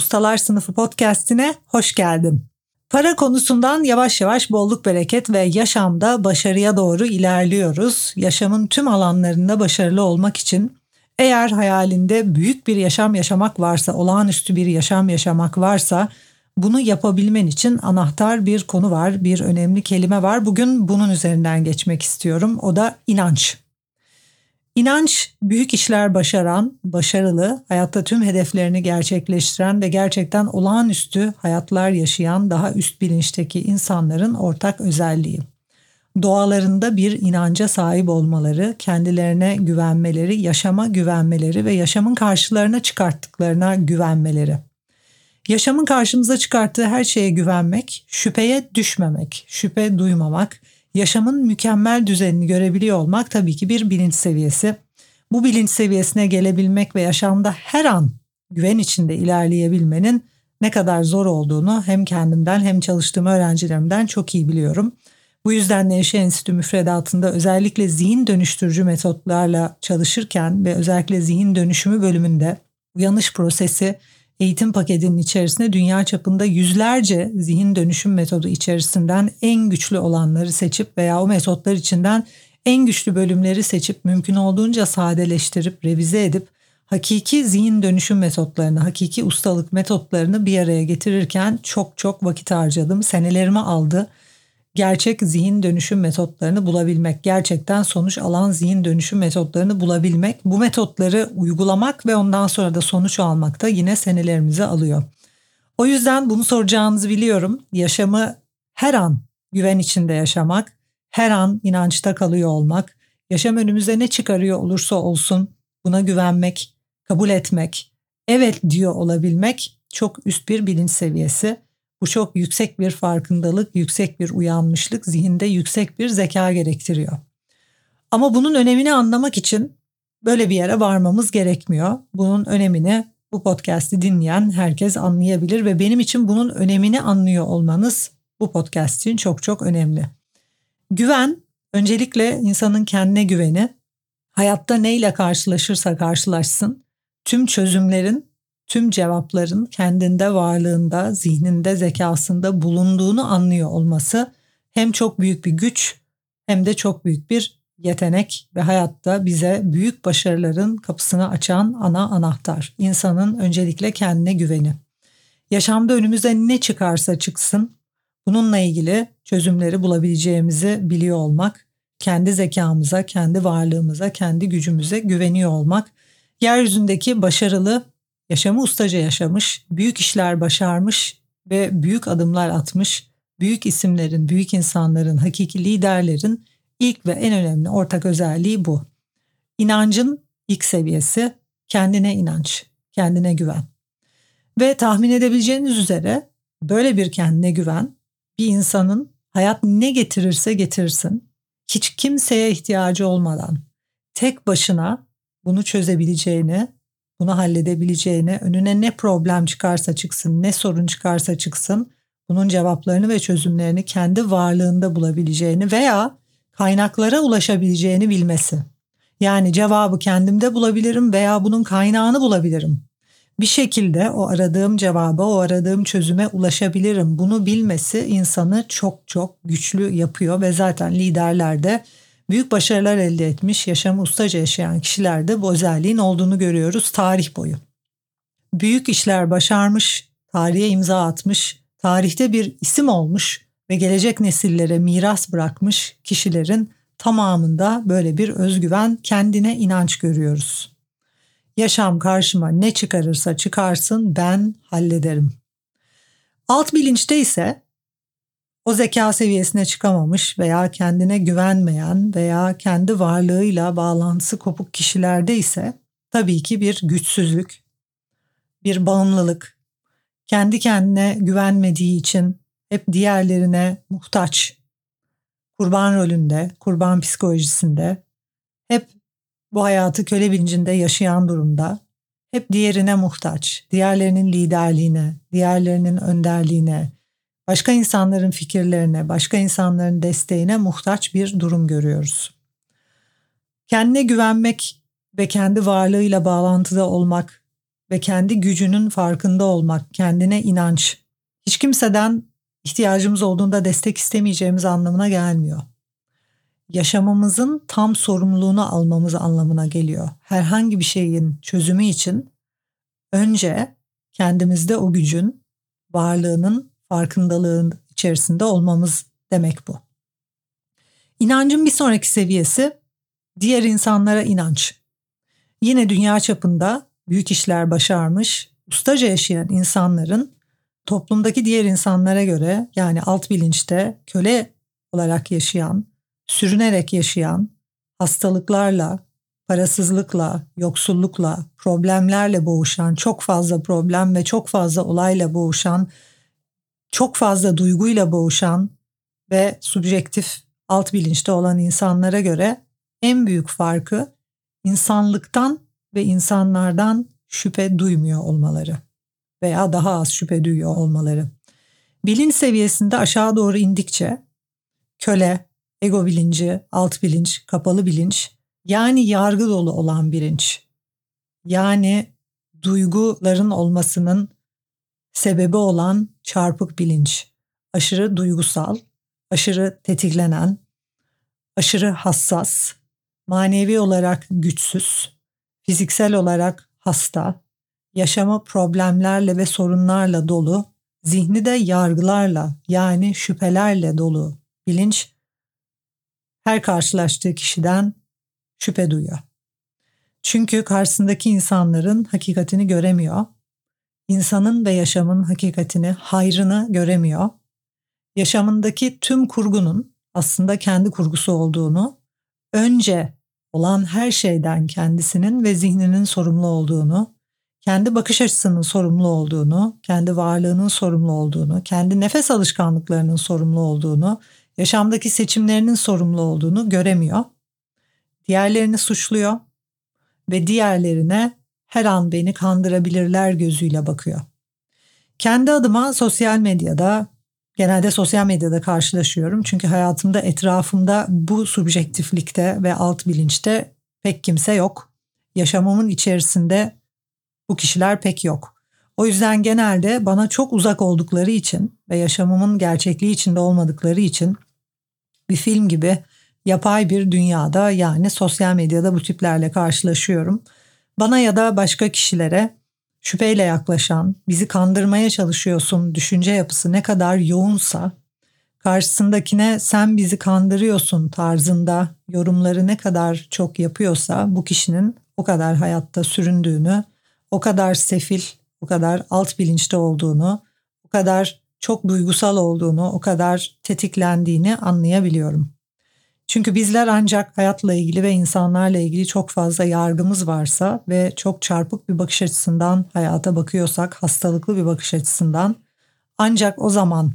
Ustalar Sınıfı podcast'ine hoş geldin. Para konusundan yavaş yavaş bolluk bereket ve yaşamda başarıya doğru ilerliyoruz. Yaşamın tüm alanlarında başarılı olmak için eğer hayalinde büyük bir yaşam yaşamak varsa, olağanüstü bir yaşam yaşamak varsa bunu yapabilmen için anahtar bir konu var, bir önemli kelime var. Bugün bunun üzerinden geçmek istiyorum. O da inanç. İnanç büyük işler başaran, başarılı, hayatta tüm hedeflerini gerçekleştiren ve gerçekten olağanüstü hayatlar yaşayan daha üst bilinçteki insanların ortak özelliği. Doğalarında bir inanca sahip olmaları, kendilerine güvenmeleri, yaşama güvenmeleri ve yaşamın karşılarına çıkarttıklarına güvenmeleri. Yaşamın karşımıza çıkarttığı her şeye güvenmek, şüpheye düşmemek, şüphe duymamak, yaşamın mükemmel düzenini görebiliyor olmak tabii ki bir bilinç seviyesi. Bu bilinç seviyesine gelebilmek ve yaşamda her an güven içinde ilerleyebilmenin ne kadar zor olduğunu hem kendimden hem çalıştığım öğrencilerimden çok iyi biliyorum. Bu yüzden Nevşe Enstitü müfredatında özellikle zihin dönüştürücü metotlarla çalışırken ve özellikle zihin dönüşümü bölümünde uyanış prosesi eğitim paketinin içerisinde dünya çapında yüzlerce zihin dönüşüm metodu içerisinden en güçlü olanları seçip veya o metotlar içinden en güçlü bölümleri seçip mümkün olduğunca sadeleştirip revize edip hakiki zihin dönüşüm metotlarını, hakiki ustalık metotlarını bir araya getirirken çok çok vakit harcadım. Senelerimi aldı gerçek zihin dönüşüm metotlarını bulabilmek, gerçekten sonuç alan zihin dönüşüm metotlarını bulabilmek, bu metotları uygulamak ve ondan sonra da sonuç almak da yine senelerimizi alıyor. O yüzden bunu soracağınızı biliyorum. Yaşamı her an güven içinde yaşamak, her an inançta kalıyor olmak, yaşam önümüze ne çıkarıyor olursa olsun buna güvenmek, kabul etmek, evet diyor olabilmek çok üst bir bilinç seviyesi. Bu çok yüksek bir farkındalık, yüksek bir uyanmışlık, zihinde yüksek bir zeka gerektiriyor. Ama bunun önemini anlamak için böyle bir yere varmamız gerekmiyor. Bunun önemini bu podcast'i dinleyen herkes anlayabilir ve benim için bunun önemini anlıyor olmanız bu podcast için çok çok önemli. Güven öncelikle insanın kendine güveni, hayatta neyle karşılaşırsa karşılaşsın tüm çözümlerin tüm cevapların kendinde varlığında, zihninde, zekasında bulunduğunu anlıyor olması hem çok büyük bir güç hem de çok büyük bir yetenek ve hayatta bize büyük başarıların kapısını açan ana anahtar. İnsanın öncelikle kendine güveni. Yaşamda önümüze ne çıkarsa çıksın bununla ilgili çözümleri bulabileceğimizi biliyor olmak, kendi zekamıza, kendi varlığımıza, kendi gücümüze güveniyor olmak, yeryüzündeki başarılı yaşamı ustaca yaşamış, büyük işler başarmış ve büyük adımlar atmış, büyük isimlerin, büyük insanların, hakiki liderlerin ilk ve en önemli ortak özelliği bu. İnancın ilk seviyesi kendine inanç, kendine güven. Ve tahmin edebileceğiniz üzere böyle bir kendine güven bir insanın hayat ne getirirse getirsin hiç kimseye ihtiyacı olmadan tek başına bunu çözebileceğini bunu halledebileceğini, önüne ne problem çıkarsa çıksın, ne sorun çıkarsa çıksın, bunun cevaplarını ve çözümlerini kendi varlığında bulabileceğini veya kaynaklara ulaşabileceğini bilmesi. Yani cevabı kendimde bulabilirim veya bunun kaynağını bulabilirim. Bir şekilde o aradığım cevaba, o aradığım çözüme ulaşabilirim. Bunu bilmesi insanı çok çok güçlü yapıyor ve zaten liderlerde büyük başarılar elde etmiş, yaşamı ustaca yaşayan kişilerde bu özelliğin olduğunu görüyoruz tarih boyu. Büyük işler başarmış, tarihe imza atmış, tarihte bir isim olmuş ve gelecek nesillere miras bırakmış kişilerin tamamında böyle bir özgüven, kendine inanç görüyoruz. Yaşam karşıma ne çıkarırsa çıkarsın ben hallederim. Alt bilinçte ise o zeka seviyesine çıkamamış veya kendine güvenmeyen veya kendi varlığıyla bağlantısı kopuk kişilerde ise tabii ki bir güçsüzlük, bir bağımlılık, kendi kendine güvenmediği için hep diğerlerine muhtaç, kurban rolünde, kurban psikolojisinde, hep bu hayatı köle bilincinde yaşayan durumda, hep diğerine muhtaç, diğerlerinin liderliğine, diğerlerinin önderliğine, başka insanların fikirlerine, başka insanların desteğine muhtaç bir durum görüyoruz. Kendine güvenmek ve kendi varlığıyla bağlantıda olmak ve kendi gücünün farkında olmak, kendine inanç, hiç kimseden ihtiyacımız olduğunda destek istemeyeceğimiz anlamına gelmiyor. Yaşamımızın tam sorumluluğunu almamız anlamına geliyor. Herhangi bir şeyin çözümü için önce kendimizde o gücün, varlığının farkındalığın içerisinde olmamız demek bu. İnancın bir sonraki seviyesi diğer insanlara inanç. Yine dünya çapında büyük işler başarmış, ustaca yaşayan insanların toplumdaki diğer insanlara göre yani alt bilinçte köle olarak yaşayan, sürünerek yaşayan, hastalıklarla, parasızlıkla, yoksullukla, problemlerle boğuşan, çok fazla problem ve çok fazla olayla boğuşan, çok fazla duyguyla boğuşan ve subjektif alt bilinçte olan insanlara göre en büyük farkı insanlıktan ve insanlardan şüphe duymuyor olmaları veya daha az şüphe duyuyor olmaları. Bilinç seviyesinde aşağı doğru indikçe köle, ego bilinci, alt bilinç, kapalı bilinç yani yargı dolu olan bilinç. Yani duyguların olmasının sebebi olan çarpık bilinç. Aşırı duygusal, aşırı tetiklenen, aşırı hassas, manevi olarak güçsüz, fiziksel olarak hasta, yaşamı problemlerle ve sorunlarla dolu, zihni de yargılarla yani şüphelerle dolu bilinç her karşılaştığı kişiden şüphe duyuyor. Çünkü karşısındaki insanların hakikatini göremiyor. İnsanın ve yaşamın hakikatini, hayrını göremiyor. Yaşamındaki tüm kurgunun aslında kendi kurgusu olduğunu, önce olan her şeyden kendisinin ve zihninin sorumlu olduğunu, kendi bakış açısının sorumlu olduğunu, kendi varlığının sorumlu olduğunu, kendi nefes alışkanlıklarının sorumlu olduğunu, yaşamdaki seçimlerinin sorumlu olduğunu göremiyor. Diğerlerini suçluyor ve diğerlerine her an beni kandırabilirler gözüyle bakıyor. Kendi adıma sosyal medyada genelde sosyal medyada karşılaşıyorum. Çünkü hayatımda etrafımda bu subjektiflikte ve alt bilinçte pek kimse yok. Yaşamımın içerisinde bu kişiler pek yok. O yüzden genelde bana çok uzak oldukları için ve yaşamımın gerçekliği içinde olmadıkları için bir film gibi yapay bir dünyada yani sosyal medyada bu tiplerle karşılaşıyorum. Bana ya da başka kişilere şüpheyle yaklaşan, bizi kandırmaya çalışıyorsun düşünce yapısı ne kadar yoğunsa, karşısındakine sen bizi kandırıyorsun tarzında yorumları ne kadar çok yapıyorsa bu kişinin o kadar hayatta süründüğünü, o kadar sefil, o kadar alt bilinçte olduğunu, o kadar çok duygusal olduğunu, o kadar tetiklendiğini anlayabiliyorum. Çünkü bizler ancak hayatla ilgili ve insanlarla ilgili çok fazla yargımız varsa ve çok çarpık bir bakış açısından hayata bakıyorsak, hastalıklı bir bakış açısından ancak o zaman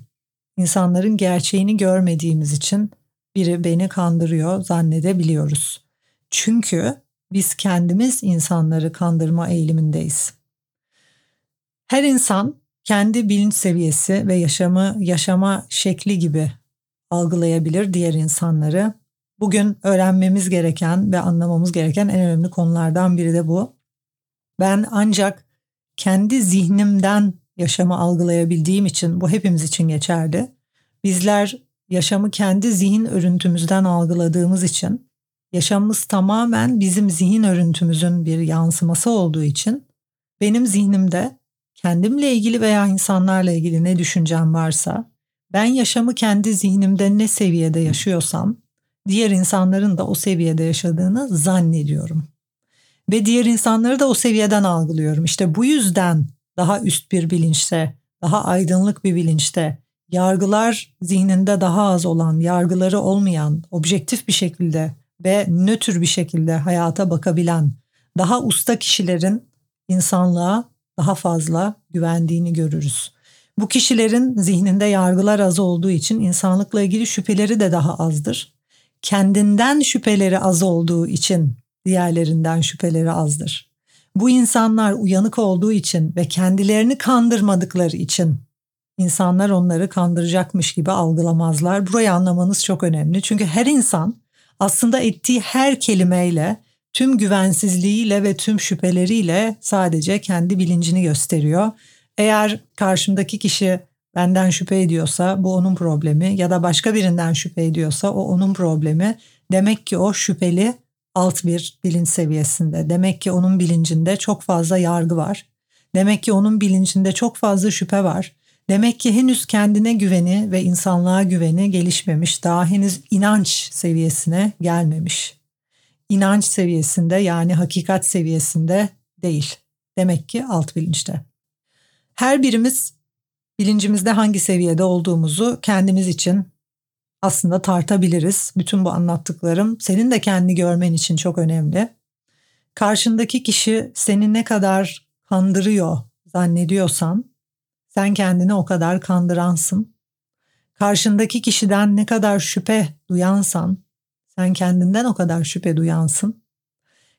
insanların gerçeğini görmediğimiz için biri beni kandırıyor zannedebiliyoruz. Çünkü biz kendimiz insanları kandırma eğilimindeyiz. Her insan kendi bilinç seviyesi ve yaşamı yaşama şekli gibi algılayabilir diğer insanları Bugün öğrenmemiz gereken ve anlamamız gereken en önemli konulardan biri de bu. Ben ancak kendi zihnimden yaşamı algılayabildiğim için bu hepimiz için geçerli. Bizler yaşamı kendi zihin örüntümüzden algıladığımız için yaşamımız tamamen bizim zihin örüntümüzün bir yansıması olduğu için benim zihnimde kendimle ilgili veya insanlarla ilgili ne düşüncem varsa ben yaşamı kendi zihnimde ne seviyede yaşıyorsam diğer insanların da o seviyede yaşadığını zannediyorum. Ve diğer insanları da o seviyeden algılıyorum. İşte bu yüzden daha üst bir bilinçte, daha aydınlık bir bilinçte yargılar zihninde daha az olan, yargıları olmayan, objektif bir şekilde ve nötr bir şekilde hayata bakabilen, daha usta kişilerin insanlığa daha fazla güvendiğini görürüz. Bu kişilerin zihninde yargılar az olduğu için insanlıkla ilgili şüpheleri de daha azdır. Kendinden şüpheleri az olduğu için diğerlerinden şüpheleri azdır. Bu insanlar uyanık olduğu için ve kendilerini kandırmadıkları için insanlar onları kandıracakmış gibi algılamazlar. Burayı anlamanız çok önemli. Çünkü her insan aslında ettiği her kelimeyle, tüm güvensizliğiyle ve tüm şüpheleriyle sadece kendi bilincini gösteriyor. Eğer karşımdaki kişi benden şüphe ediyorsa bu onun problemi ya da başka birinden şüphe ediyorsa o onun problemi. Demek ki o şüpheli alt bir bilinç seviyesinde. Demek ki onun bilincinde çok fazla yargı var. Demek ki onun bilincinde çok fazla şüphe var. Demek ki henüz kendine güveni ve insanlığa güveni gelişmemiş. Daha henüz inanç seviyesine gelmemiş. İnanç seviyesinde yani hakikat seviyesinde değil. Demek ki alt bilinçte. Her birimiz bilincimizde hangi seviyede olduğumuzu kendimiz için aslında tartabiliriz. Bütün bu anlattıklarım senin de kendi görmen için çok önemli. Karşındaki kişi seni ne kadar kandırıyor zannediyorsan sen kendini o kadar kandıransın. Karşındaki kişiden ne kadar şüphe duyansan sen kendinden o kadar şüphe duyansın.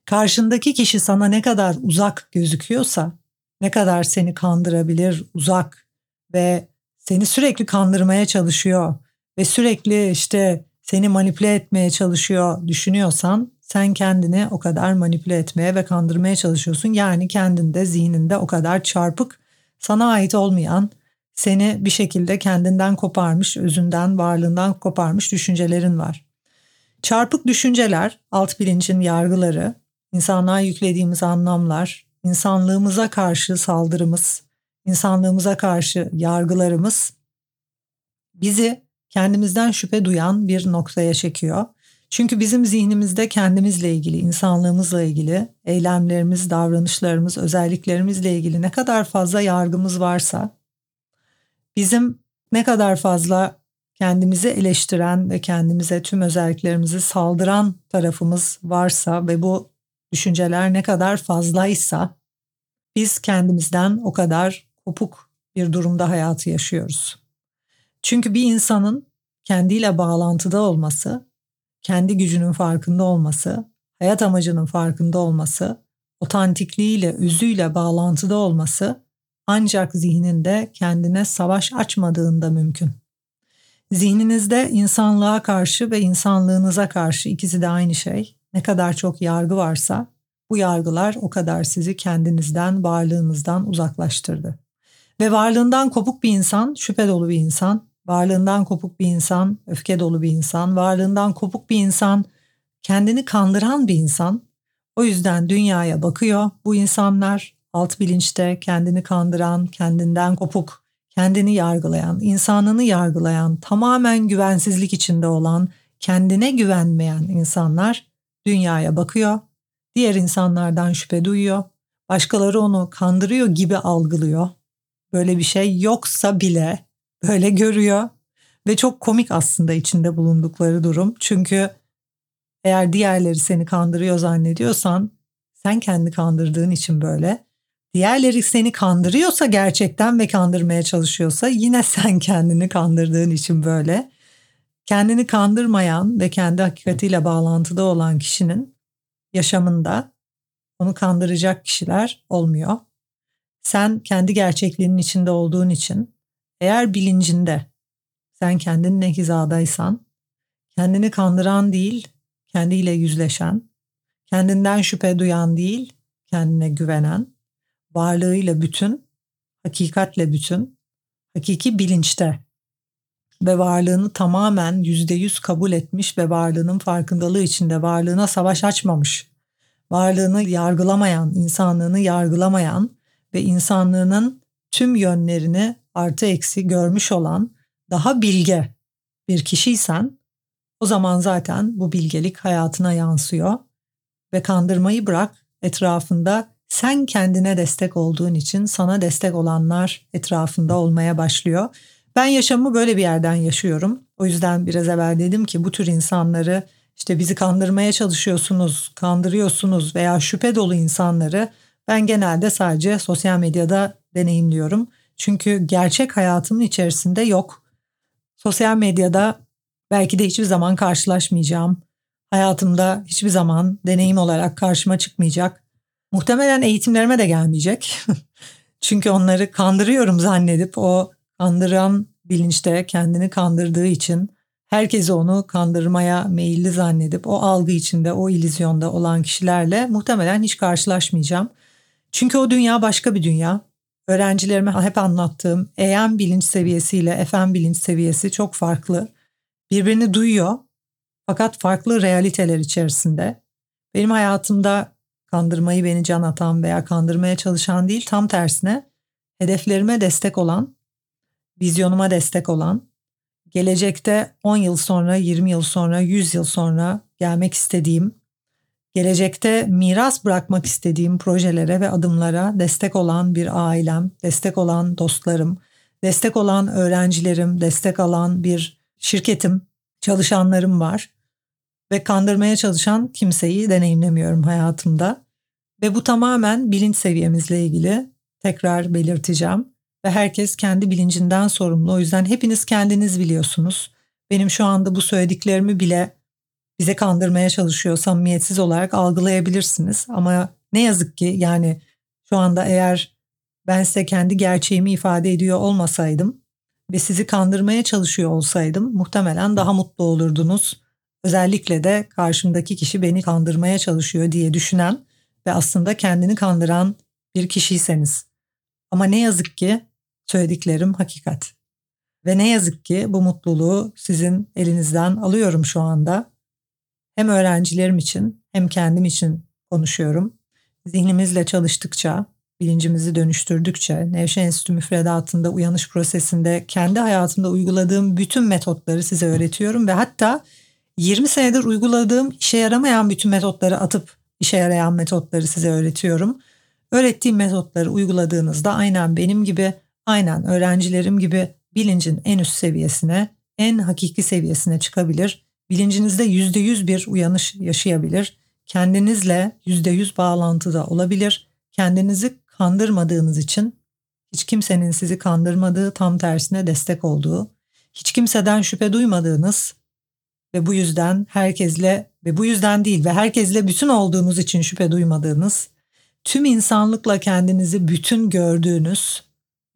Karşındaki kişi sana ne kadar uzak gözüküyorsa, ne kadar seni kandırabilir, uzak ve seni sürekli kandırmaya çalışıyor ve sürekli işte seni manipüle etmeye çalışıyor düşünüyorsan sen kendini o kadar manipüle etmeye ve kandırmaya çalışıyorsun. Yani kendinde, zihninde o kadar çarpık, sana ait olmayan, seni bir şekilde kendinden koparmış, özünden, varlığından koparmış düşüncelerin var. Çarpık düşünceler, alt bilincin yargıları, insanlığa yüklediğimiz anlamlar, insanlığımıza karşı saldırımız, insanlığımıza karşı yargılarımız bizi kendimizden şüphe duyan bir noktaya çekiyor. Çünkü bizim zihnimizde kendimizle ilgili, insanlığımızla ilgili, eylemlerimiz, davranışlarımız, özelliklerimizle ilgili ne kadar fazla yargımız varsa, bizim ne kadar fazla kendimizi eleştiren ve kendimize tüm özelliklerimizi saldıran tarafımız varsa ve bu düşünceler ne kadar fazlaysa biz kendimizden o kadar kopuk bir durumda hayatı yaşıyoruz. Çünkü bir insanın kendiyle bağlantıda olması, kendi gücünün farkında olması, hayat amacının farkında olması, otantikliğiyle, özüyle bağlantıda olması ancak zihninde kendine savaş açmadığında mümkün. Zihninizde insanlığa karşı ve insanlığınıza karşı ikisi de aynı şey. Ne kadar çok yargı varsa bu yargılar o kadar sizi kendinizden, varlığınızdan uzaklaştırdı. Ve varlığından kopuk bir insan, şüphe dolu bir insan, varlığından kopuk bir insan, öfke dolu bir insan, varlığından kopuk bir insan, kendini kandıran bir insan. O yüzden dünyaya bakıyor bu insanlar alt bilinçte kendini kandıran, kendinden kopuk, kendini yargılayan, insanını yargılayan, tamamen güvensizlik içinde olan, kendine güvenmeyen insanlar dünyaya bakıyor. Diğer insanlardan şüphe duyuyor. Başkaları onu kandırıyor gibi algılıyor. Böyle bir şey yoksa bile böyle görüyor ve çok komik aslında içinde bulundukları durum. Çünkü eğer diğerleri seni kandırıyor zannediyorsan sen kendi kandırdığın için böyle. Diğerleri seni kandırıyorsa gerçekten ve kandırmaya çalışıyorsa yine sen kendini kandırdığın için böyle. Kendini kandırmayan ve kendi hakikatiyle bağlantıda olan kişinin yaşamında onu kandıracak kişiler olmuyor. Sen kendi gerçekliğinin içinde olduğun için eğer bilincinde sen kendinle hizadaysan, kendini kandıran değil, kendiyle yüzleşen, kendinden şüphe duyan değil, kendine güvenen, varlığıyla bütün, hakikatle bütün, hakiki bilinçte ve varlığını tamamen yüzde yüz kabul etmiş ve varlığının farkındalığı içinde varlığına savaş açmamış, varlığını yargılamayan, insanlığını yargılamayan ve insanlığının tüm yönlerini artı eksi görmüş olan daha bilge bir kişiysen o zaman zaten bu bilgelik hayatına yansıyor ve kandırmayı bırak etrafında sen kendine destek olduğun için sana destek olanlar etrafında olmaya başlıyor Ben yaşamımı böyle bir yerden yaşıyorum. O yüzden biraz evvel dedim ki bu tür insanları işte bizi kandırmaya çalışıyorsunuz, kandırıyorsunuz veya şüphe dolu insanları ben genelde sadece sosyal medyada deneyimliyorum. Çünkü gerçek hayatımın içerisinde yok. Sosyal medyada belki de hiçbir zaman karşılaşmayacağım. Hayatımda hiçbir zaman deneyim olarak karşıma çıkmayacak. Muhtemelen eğitimlerime de gelmeyecek. Çünkü onları kandırıyorum zannedip o kandıran bilinçte kendini kandırdığı için herkesi onu kandırmaya meyilli zannedip o algı içinde, o ilizyonda olan kişilerle muhtemelen hiç karşılaşmayacağım. Çünkü o dünya başka bir dünya. Öğrencilerime hep anlattığım EM bilinç seviyesiyle FM bilinç seviyesi çok farklı. Birbirini duyuyor fakat farklı realiteler içerisinde. Benim hayatımda kandırmayı beni can atan veya kandırmaya çalışan değil tam tersine hedeflerime destek olan, vizyonuma destek olan, gelecekte 10 yıl sonra, 20 yıl sonra, 100 yıl sonra gelmek istediğim, gelecekte miras bırakmak istediğim projelere ve adımlara destek olan bir ailem, destek olan dostlarım, destek olan öğrencilerim, destek alan bir şirketim, çalışanlarım var ve kandırmaya çalışan kimseyi deneyimlemiyorum hayatımda. Ve bu tamamen bilinç seviyemizle ilgili tekrar belirteceğim. Ve herkes kendi bilincinden sorumlu. O yüzden hepiniz kendiniz biliyorsunuz. Benim şu anda bu söylediklerimi bile bize kandırmaya çalışıyor samimiyetsiz olarak algılayabilirsiniz. Ama ne yazık ki yani şu anda eğer ben size kendi gerçeğimi ifade ediyor olmasaydım ve sizi kandırmaya çalışıyor olsaydım muhtemelen daha mutlu olurdunuz. Özellikle de karşımdaki kişi beni kandırmaya çalışıyor diye düşünen ve aslında kendini kandıran bir kişiyseniz. Ama ne yazık ki söylediklerim hakikat. Ve ne yazık ki bu mutluluğu sizin elinizden alıyorum şu anda. Hem öğrencilerim için hem kendim için konuşuyorum. Zihnimizle çalıştıkça, bilincimizi dönüştürdükçe, Nevşehir Enstitü müfredatında uyanış prosesinde kendi hayatımda uyguladığım bütün metotları size öğretiyorum ve hatta 20 senedir uyguladığım işe yaramayan bütün metotları atıp işe yarayan metotları size öğretiyorum. Öğrettiğim metotları uyguladığınızda aynen benim gibi, aynen öğrencilerim gibi bilincin en üst seviyesine, en hakiki seviyesine çıkabilir. Bilincinizde %100 bir uyanış yaşayabilir. Kendinizle %100 bağlantıda olabilir. Kendinizi kandırmadığınız için hiç kimsenin sizi kandırmadığı tam tersine destek olduğu, hiç kimseden şüphe duymadığınız ve bu yüzden herkesle ve bu yüzden değil ve herkesle bütün olduğunuz için şüphe duymadığınız, tüm insanlıkla kendinizi bütün gördüğünüz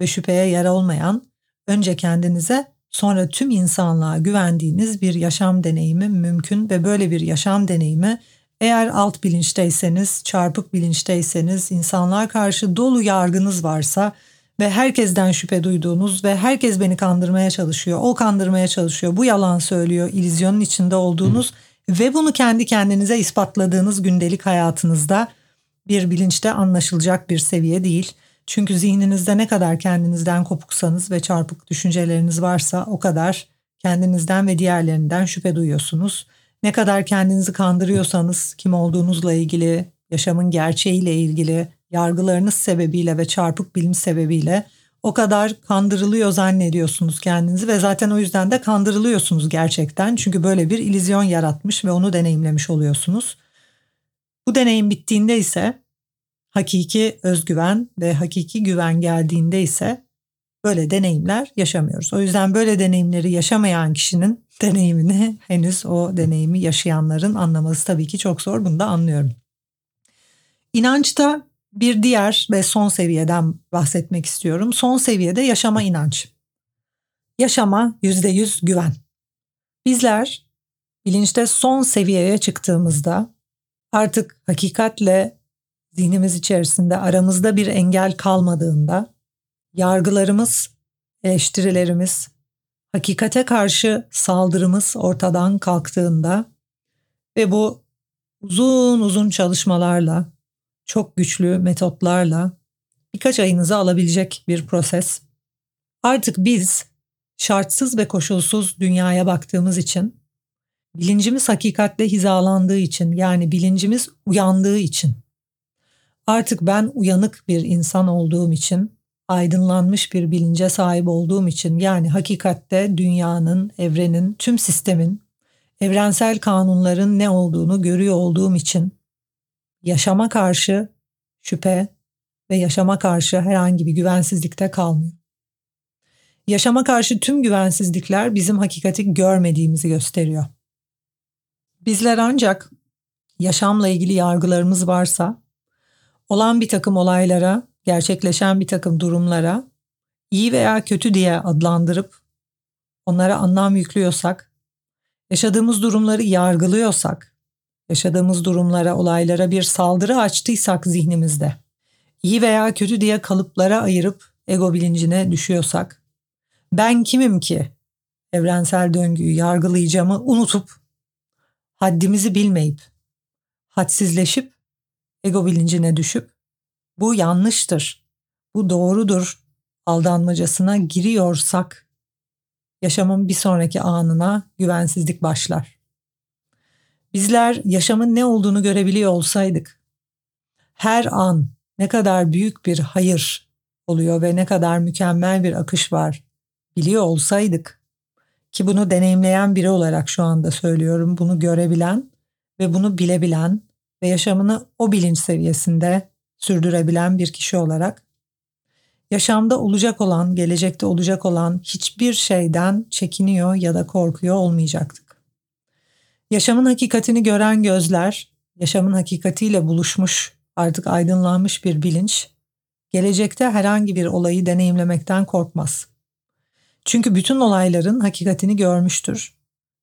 ve şüpheye yer olmayan, önce kendinize sonra tüm insanlığa güvendiğiniz bir yaşam deneyimi mümkün ve böyle bir yaşam deneyimi eğer alt bilinçteyseniz, çarpık bilinçteyseniz, insanlığa karşı dolu yargınız varsa ve herkesten şüphe duyduğunuz ve herkes beni kandırmaya çalışıyor, o kandırmaya çalışıyor, bu yalan söylüyor, ilizyonun içinde olduğunuz ve bunu kendi kendinize ispatladığınız gündelik hayatınızda bir bilinçte anlaşılacak bir seviye değil. Çünkü zihninizde ne kadar kendinizden kopuksanız ve çarpık düşünceleriniz varsa o kadar kendinizden ve diğerlerinden şüphe duyuyorsunuz. Ne kadar kendinizi kandırıyorsanız kim olduğunuzla ilgili, yaşamın gerçeğiyle ilgili, yargılarınız sebebiyle ve çarpık bilinç sebebiyle o kadar kandırılıyor zannediyorsunuz kendinizi ve zaten o yüzden de kandırılıyorsunuz gerçekten. Çünkü böyle bir ilizyon yaratmış ve onu deneyimlemiş oluyorsunuz. Bu deneyim bittiğinde ise hakiki özgüven ve hakiki güven geldiğinde ise böyle deneyimler yaşamıyoruz. O yüzden böyle deneyimleri yaşamayan kişinin deneyimini henüz o deneyimi yaşayanların anlaması tabii ki çok zor. Bunu da anlıyorum. İnançta bir diğer ve son seviyeden bahsetmek istiyorum. Son seviyede yaşama inanç. Yaşama yüzde yüz güven. Bizler bilinçte son seviyeye çıktığımızda artık hakikatle zihnimiz içerisinde aramızda bir engel kalmadığında yargılarımız, eleştirilerimiz, hakikate karşı saldırımız ortadan kalktığında ve bu uzun uzun çalışmalarla çok güçlü metotlarla birkaç ayınızı alabilecek bir proses. Artık biz şartsız ve koşulsuz dünyaya baktığımız için, bilincimiz hakikatle hizalandığı için yani bilincimiz uyandığı için, artık ben uyanık bir insan olduğum için, aydınlanmış bir bilince sahip olduğum için yani hakikatte dünyanın, evrenin, tüm sistemin, evrensel kanunların ne olduğunu görüyor olduğum için yaşama karşı şüphe ve yaşama karşı herhangi bir güvensizlikte kalmıyor. Yaşama karşı tüm güvensizlikler bizim hakikati görmediğimizi gösteriyor. Bizler ancak yaşamla ilgili yargılarımız varsa, olan bir takım olaylara, gerçekleşen bir takım durumlara iyi veya kötü diye adlandırıp onlara anlam yüklüyorsak, yaşadığımız durumları yargılıyorsak, yaşadığımız durumlara, olaylara bir saldırı açtıysak zihnimizde, iyi veya kötü diye kalıplara ayırıp ego bilincine düşüyorsak, ben kimim ki evrensel döngüyü yargılayacağımı unutup, haddimizi bilmeyip, hadsizleşip, ego bilincine düşüp, bu yanlıştır, bu doğrudur aldanmacasına giriyorsak, yaşamın bir sonraki anına güvensizlik başlar. Bizler yaşamın ne olduğunu görebiliyor olsaydık, her an ne kadar büyük bir hayır oluyor ve ne kadar mükemmel bir akış var biliyor olsaydık ki bunu deneyimleyen biri olarak şu anda söylüyorum bunu görebilen ve bunu bilebilen ve yaşamını o bilinç seviyesinde sürdürebilen bir kişi olarak yaşamda olacak olan, gelecekte olacak olan hiçbir şeyden çekiniyor ya da korkuyor olmayacaktık. Yaşamın hakikatini gören gözler, yaşamın hakikatiyle buluşmuş, artık aydınlanmış bir bilinç, gelecekte herhangi bir olayı deneyimlemekten korkmaz. Çünkü bütün olayların hakikatini görmüştür.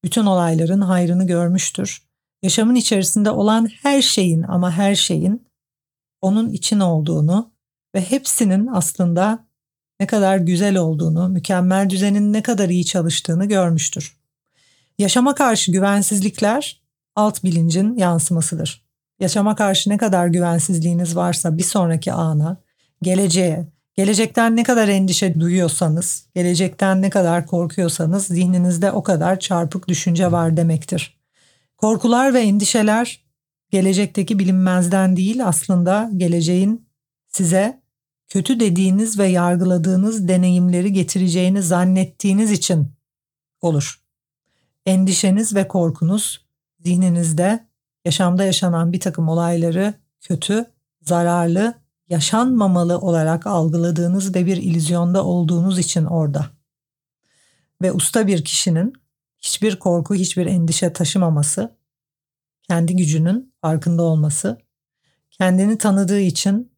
Bütün olayların hayrını görmüştür. Yaşamın içerisinde olan her şeyin ama her şeyin onun için olduğunu ve hepsinin aslında ne kadar güzel olduğunu, mükemmel düzenin ne kadar iyi çalıştığını görmüştür. Yaşama karşı güvensizlikler alt bilincin yansımasıdır. Yaşama karşı ne kadar güvensizliğiniz varsa bir sonraki ana, geleceğe, gelecekten ne kadar endişe duyuyorsanız, gelecekten ne kadar korkuyorsanız zihninizde o kadar çarpık düşünce var demektir. Korkular ve endişeler gelecekteki bilinmezden değil aslında geleceğin size kötü dediğiniz ve yargıladığınız deneyimleri getireceğini zannettiğiniz için olur. Endişeniz ve korkunuz zihninizde yaşamda yaşanan bir takım olayları kötü, zararlı, yaşanmamalı olarak algıladığınız ve bir ilüzyonda olduğunuz için orada. Ve usta bir kişinin hiçbir korku, hiçbir endişe taşımaması, kendi gücünün farkında olması, kendini tanıdığı için,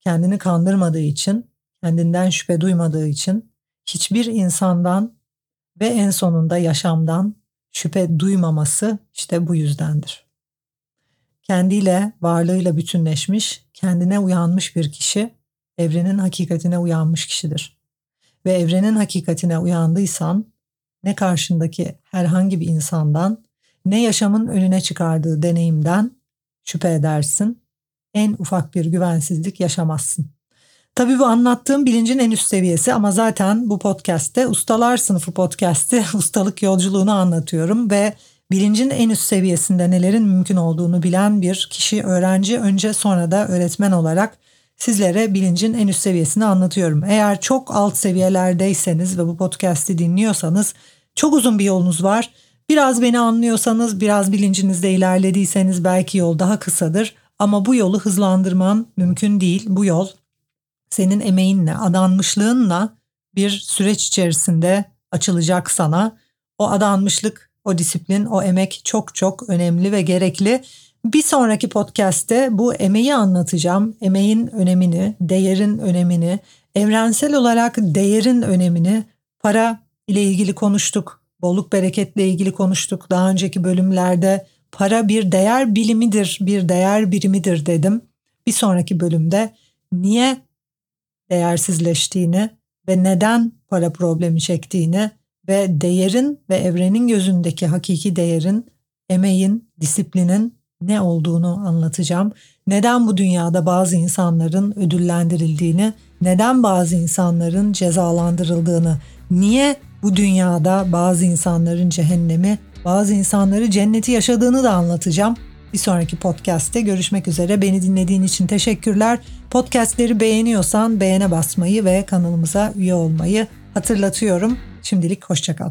kendini kandırmadığı için, kendinden şüphe duymadığı için hiçbir insandan ve en sonunda yaşamdan şüphe duymaması işte bu yüzdendir. Kendiyle, varlığıyla bütünleşmiş, kendine uyanmış bir kişi evrenin hakikatine uyanmış kişidir. Ve evrenin hakikatine uyandıysan ne karşındaki herhangi bir insandan ne yaşamın önüne çıkardığı deneyimden şüphe edersin. En ufak bir güvensizlik yaşamazsın. Tabii bu anlattığım bilincin en üst seviyesi ama zaten bu podcast'te ustalar sınıfı podcast'i ustalık yolculuğunu anlatıyorum ve bilincin en üst seviyesinde nelerin mümkün olduğunu bilen bir kişi öğrenci önce sonra da öğretmen olarak sizlere bilincin en üst seviyesini anlatıyorum. Eğer çok alt seviyelerdeyseniz ve bu podcast'i dinliyorsanız çok uzun bir yolunuz var. Biraz beni anlıyorsanız, biraz bilincinizde ilerlediyseniz belki yol daha kısadır. Ama bu yolu hızlandırman mümkün değil. Bu yol senin emeğinle, adanmışlığınla bir süreç içerisinde açılacak sana. O adanmışlık, o disiplin, o emek çok çok önemli ve gerekli. Bir sonraki podcast'te bu emeği anlatacağım. Emeğin önemini, değerin önemini, evrensel olarak değerin önemini, para ile ilgili konuştuk. Bolluk bereketle ilgili konuştuk. Daha önceki bölümlerde para bir değer bilimidir, bir değer birimidir dedim. Bir sonraki bölümde niye değersizleştiğini ve neden para problemi çektiğini ve değerin ve evrenin gözündeki hakiki değerin, emeğin, disiplinin ne olduğunu anlatacağım. Neden bu dünyada bazı insanların ödüllendirildiğini, neden bazı insanların cezalandırıldığını, niye bu dünyada bazı insanların cehennemi, bazı insanları cenneti yaşadığını da anlatacağım. Bir sonraki podcast'te görüşmek üzere. Beni dinlediğin için teşekkürler. Podcast'leri beğeniyorsan beğene basmayı ve kanalımıza üye olmayı hatırlatıyorum. Şimdilik hoşçakal.